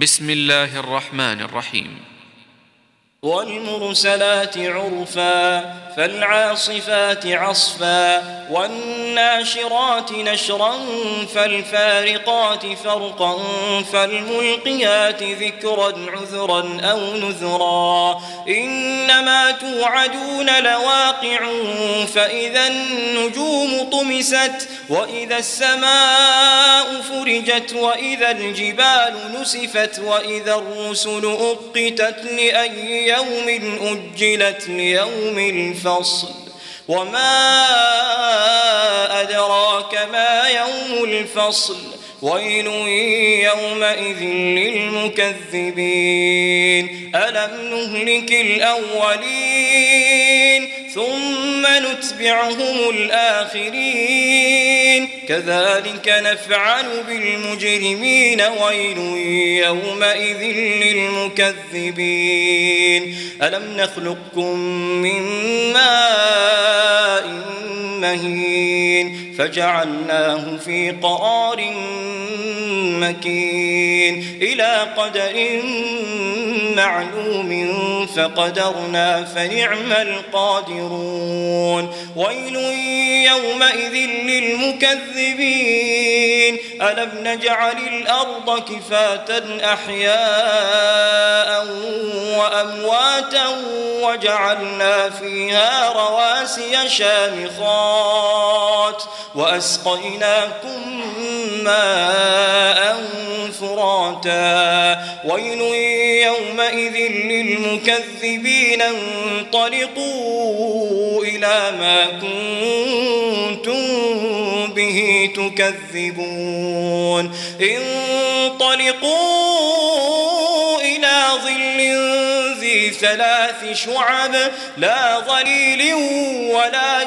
بسم الله الرحمن الرحيم. والمرسلات عرفا فالعاصفات عصفا والناشرات نشرا فالفارقات فرقا فالملقيات ذكرا عذرا أو نذرا إنما توعدون لواقع فإذا النجوم طمست وإذا السماء فرجت وإذا الجبال نسفت وإذا الرسل أقتت لأي يوم أجلت ليوم الفصل. وما أدراك ما يوم الفصل؟ ويل يومئذ للمكذبين. ألم نهلك الأولين؟ ثم نتبعهم الآخرين. كذلك نفعل بالمجرمين ويل يومئذ للمكذبين. ألم نخلقكم من ماء مهين؟ فجعلناه في قرار مكين. إلى قدر معلوم فقدرنا فنعم القادرون. ويل يومئذ للمكذبين. ألم نجعل الأرض كفاة أحياء وأمواتا وجعلنا فيها رواسي شامخات. وأسقيناكم ماء فراتا. ويل يومئذ للمكذبين انطلقوا إلى ما كنتم به تكذبون. انطلقوا إلى ظل ذي ثلاث شعب لا ظليل ولا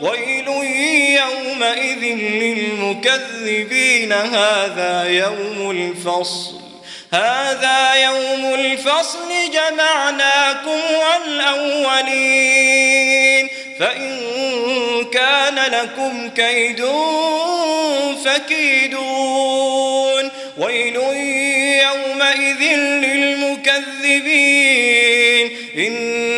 ويل يومئذ للمكذبين هذا يوم الفصل. هذا يوم الفصل جمعناكم والأولين. فإن كان لكم كيد فكيدون. ويل يومئذ للمكذبين.